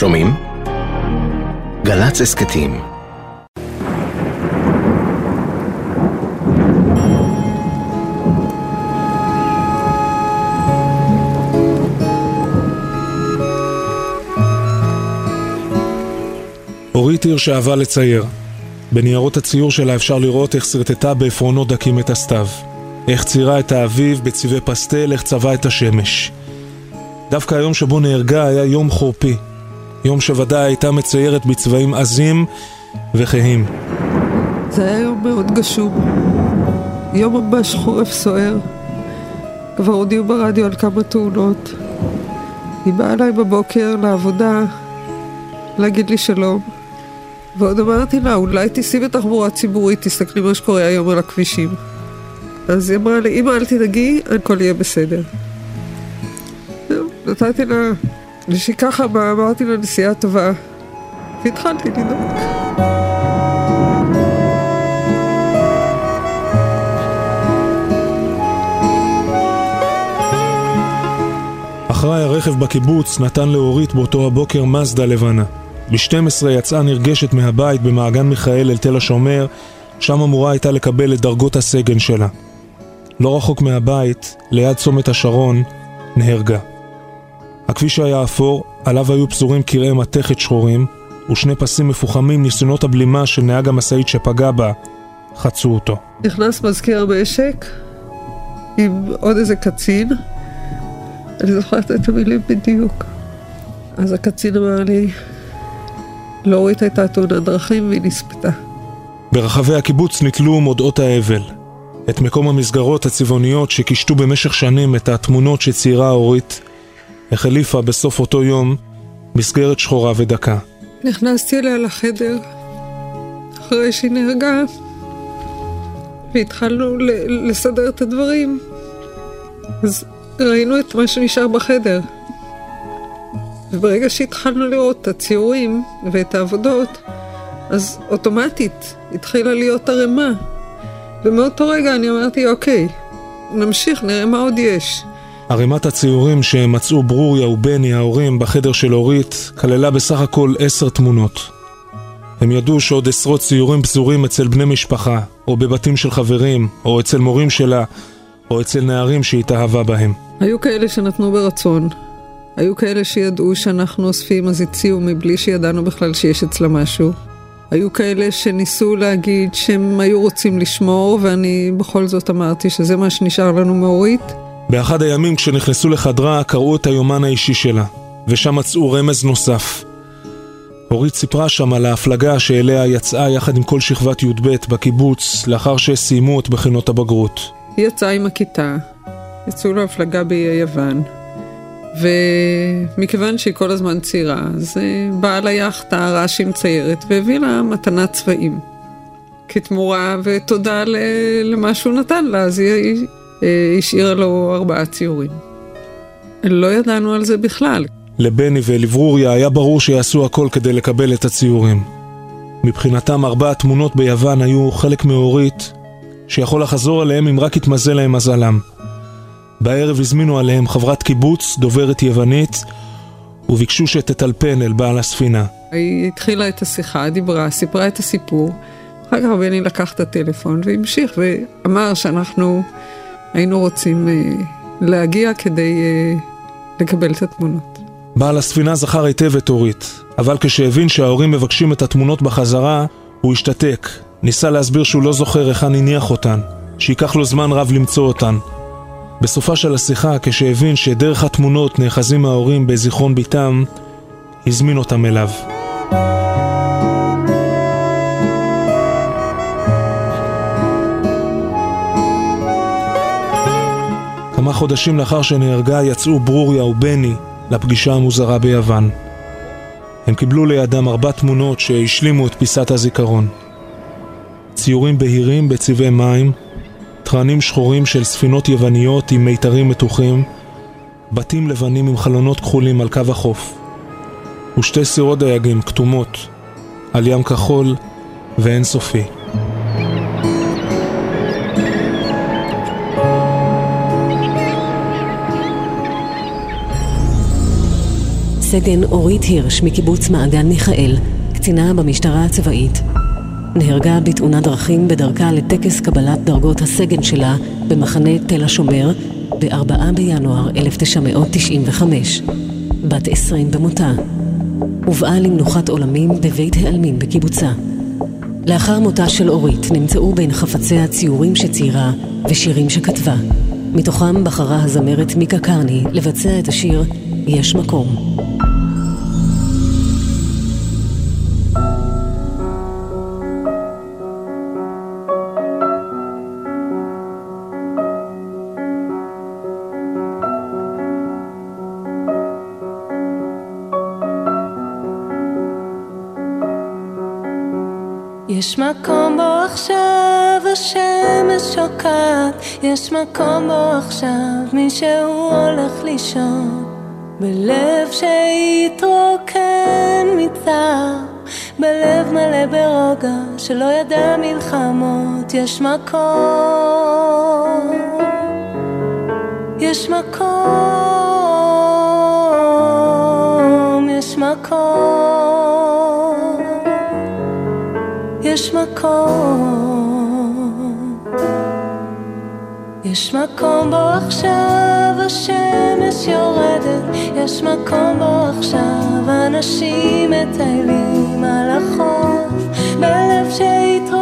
שומעים? גל"צ הסכתים אורית עיר שאהבה לצייר. בניירות הציור שלה אפשר לראות איך שרטטה בעפרונות דקים את הסתיו. איך ציירה את האביב בצבעי פסטל, איך צבעה את השמש. דווקא היום שבו נהרגה היה יום חורפי. יום שוודאי הייתה מציירת בצבעים עזים וכהים. זה היה יום מאוד גשום. יום ממש חורף סוער. כבר הודיעו ברדיו על כמה תאונות. היא באה אליי בבוקר לעבודה להגיד לי שלום. ועוד אמרתי לה, אולי תיסעי בתחבורה ציבורית, תסתכלי מה שקורה היום על הכבישים. אז היא אמרה לי, אמא, אל תדאגי, הכל יהיה בסדר. נתתי לה חמה, אמרתי לה נסיעה טובה, והתחלתי לדאוג. אחראי הרכב בקיבוץ נתן לאורית באותו הבוקר מזדה לבנה. ב-12 יצאה נרגשת מהבית במעגן מיכאל אל תל השומר, שם אמורה הייתה לקבל את דרגות הסגן שלה. לא רחוק מהבית, ליד צומת השרון, נהרגה. הכביש היה אפור, עליו היו פזורים קרעי מתכת שחורים, ושני פסים מפוחמים ניסיונות הבלימה של נהג המשאית שפגע בה, חצו אותו. נכנס מזכיר המשק עם עוד איזה קצין, אני זוכרת את המילים בדיוק. אז הקצין אמר לי, לאורית הייתה תאונת דרכים והיא נספתה. ברחבי הקיבוץ נתלו מודעות האבל. את מקום המסגרות הצבעוניות שקישטו במשך שנים את התמונות שציירה אורית, החליפה בסוף אותו יום מסגרת שחורה ודקה. נכנסתי אליה לחדר אחרי שהיא נהרגה והתחלנו לסדר את הדברים. אז ראינו את מה שנשאר בחדר. וברגע שהתחלנו לראות את הציורים ואת העבודות, אז אוטומטית התחילה להיות ערימה. ומאותו רגע אני אמרתי, אוקיי, נמשיך, נראה מה עוד יש. ערימת הציורים שמצאו ברוריה ובני ההורים בחדר של אורית כללה בסך הכל עשר תמונות. הם ידעו שעוד עשרות ציורים פזורים אצל בני משפחה, או בבתים של חברים, או אצל מורים שלה, או אצל נערים שהתאהבה בהם. היו כאלה שנתנו ברצון, היו כאלה שידעו שאנחנו אוספים אז הציעו מבלי שידענו בכלל שיש אצלה משהו. היו כאלה שניסו להגיד שהם היו רוצים לשמור, ואני בכל זאת אמרתי שזה מה שנשאר לנו מאורית. באחד הימים כשנכנסו לחדרה קראו את היומן האישי שלה, ושם מצאו רמז נוסף. אורית סיפרה שם על ההפלגה שאליה יצאה יחד עם כל שכבת י"ב בקיבוץ לאחר שסיימו את בחינות הבגרות. היא יצאה עם הכיתה, יצאו להפלגה באיי יוון. ומכיוון שהיא כל הזמן צעירה, אז אה, בעל היאכטה ראה שהיא מציירת והביא לה מתנת צבעים. כתמורה ותודה למה שהוא נתן לה, אז היא השאירה לו ארבעה ציורים. לא ידענו על זה בכלל. לבני ולברוריה היה ברור שיעשו הכל כדי לקבל את הציורים. מבחינתם ארבע התמונות ביוון היו חלק מאורית שיכול לחזור עליהם אם רק יתמזל להם מזלם. בערב הזמינו עליהם חברת קיבוץ, דוברת יוונית, וביקשו שתטלפן אל בעל הספינה. היא התחילה את השיחה, דיברה, סיפרה את הסיפור. אחר כך בני לקח את הטלפון והמשיך ואמר שאנחנו היינו רוצים אה, להגיע כדי אה, לקבל את התמונות. בעל הספינה זכר היטב את אורית, אבל כשהבין שההורים מבקשים את התמונות בחזרה, הוא השתתק. ניסה להסביר שהוא לא זוכר היכן הניח אותן, שייקח לו זמן רב למצוא אותן. בסופה של השיחה, כשהבין שדרך התמונות נאחזים ההורים בזיכרון ביתם, הזמין אותם אליו. כמה חודשים לאחר שנהרגה יצאו ברוריה ובני לפגישה המוזרה ביוון. הם קיבלו לידם ארבע תמונות שהשלימו את פיסת הזיכרון. ציורים בהירים בצבעי מים, תרנים שחורים של ספינות יווניות עם מיתרים מתוחים, בתים לבנים עם חלונות כחולים על קו החוף, ושתי סירות דייגים כתומות על ים כחול ואינסופי. סגן אורית הירש מקיבוץ מעגן מיכאל, קצינה במשטרה הצבאית. נהרגה בתאונת דרכים בדרכה לטקס קבלת דרגות הסגן שלה במחנה תל השומר ב-4 בינואר 1995. בת 20 במותה. הובאה למנוחת עולמים בבית העלמין בקיבוצה. לאחר מותה של אורית נמצאו בין חפציה ציורים שציירה ושירים שכתבה. מתוכם בחרה הזמרת מיקה קרני לבצע את השיר "יש מקום". יש מקום בו עכשיו השמש שוקעת, יש מקום בו עכשיו מישהו הולך לישון, בלב שהתרוקן מצער, בלב מלא ברוגע שלא ידע מלחמות, יש מקום, יש מקום, יש מקום. יש מקום, יש מקום בו עכשיו השמש יורדת, יש מקום בו עכשיו אנשים מטיילים על החוף, בלב שהתרוקן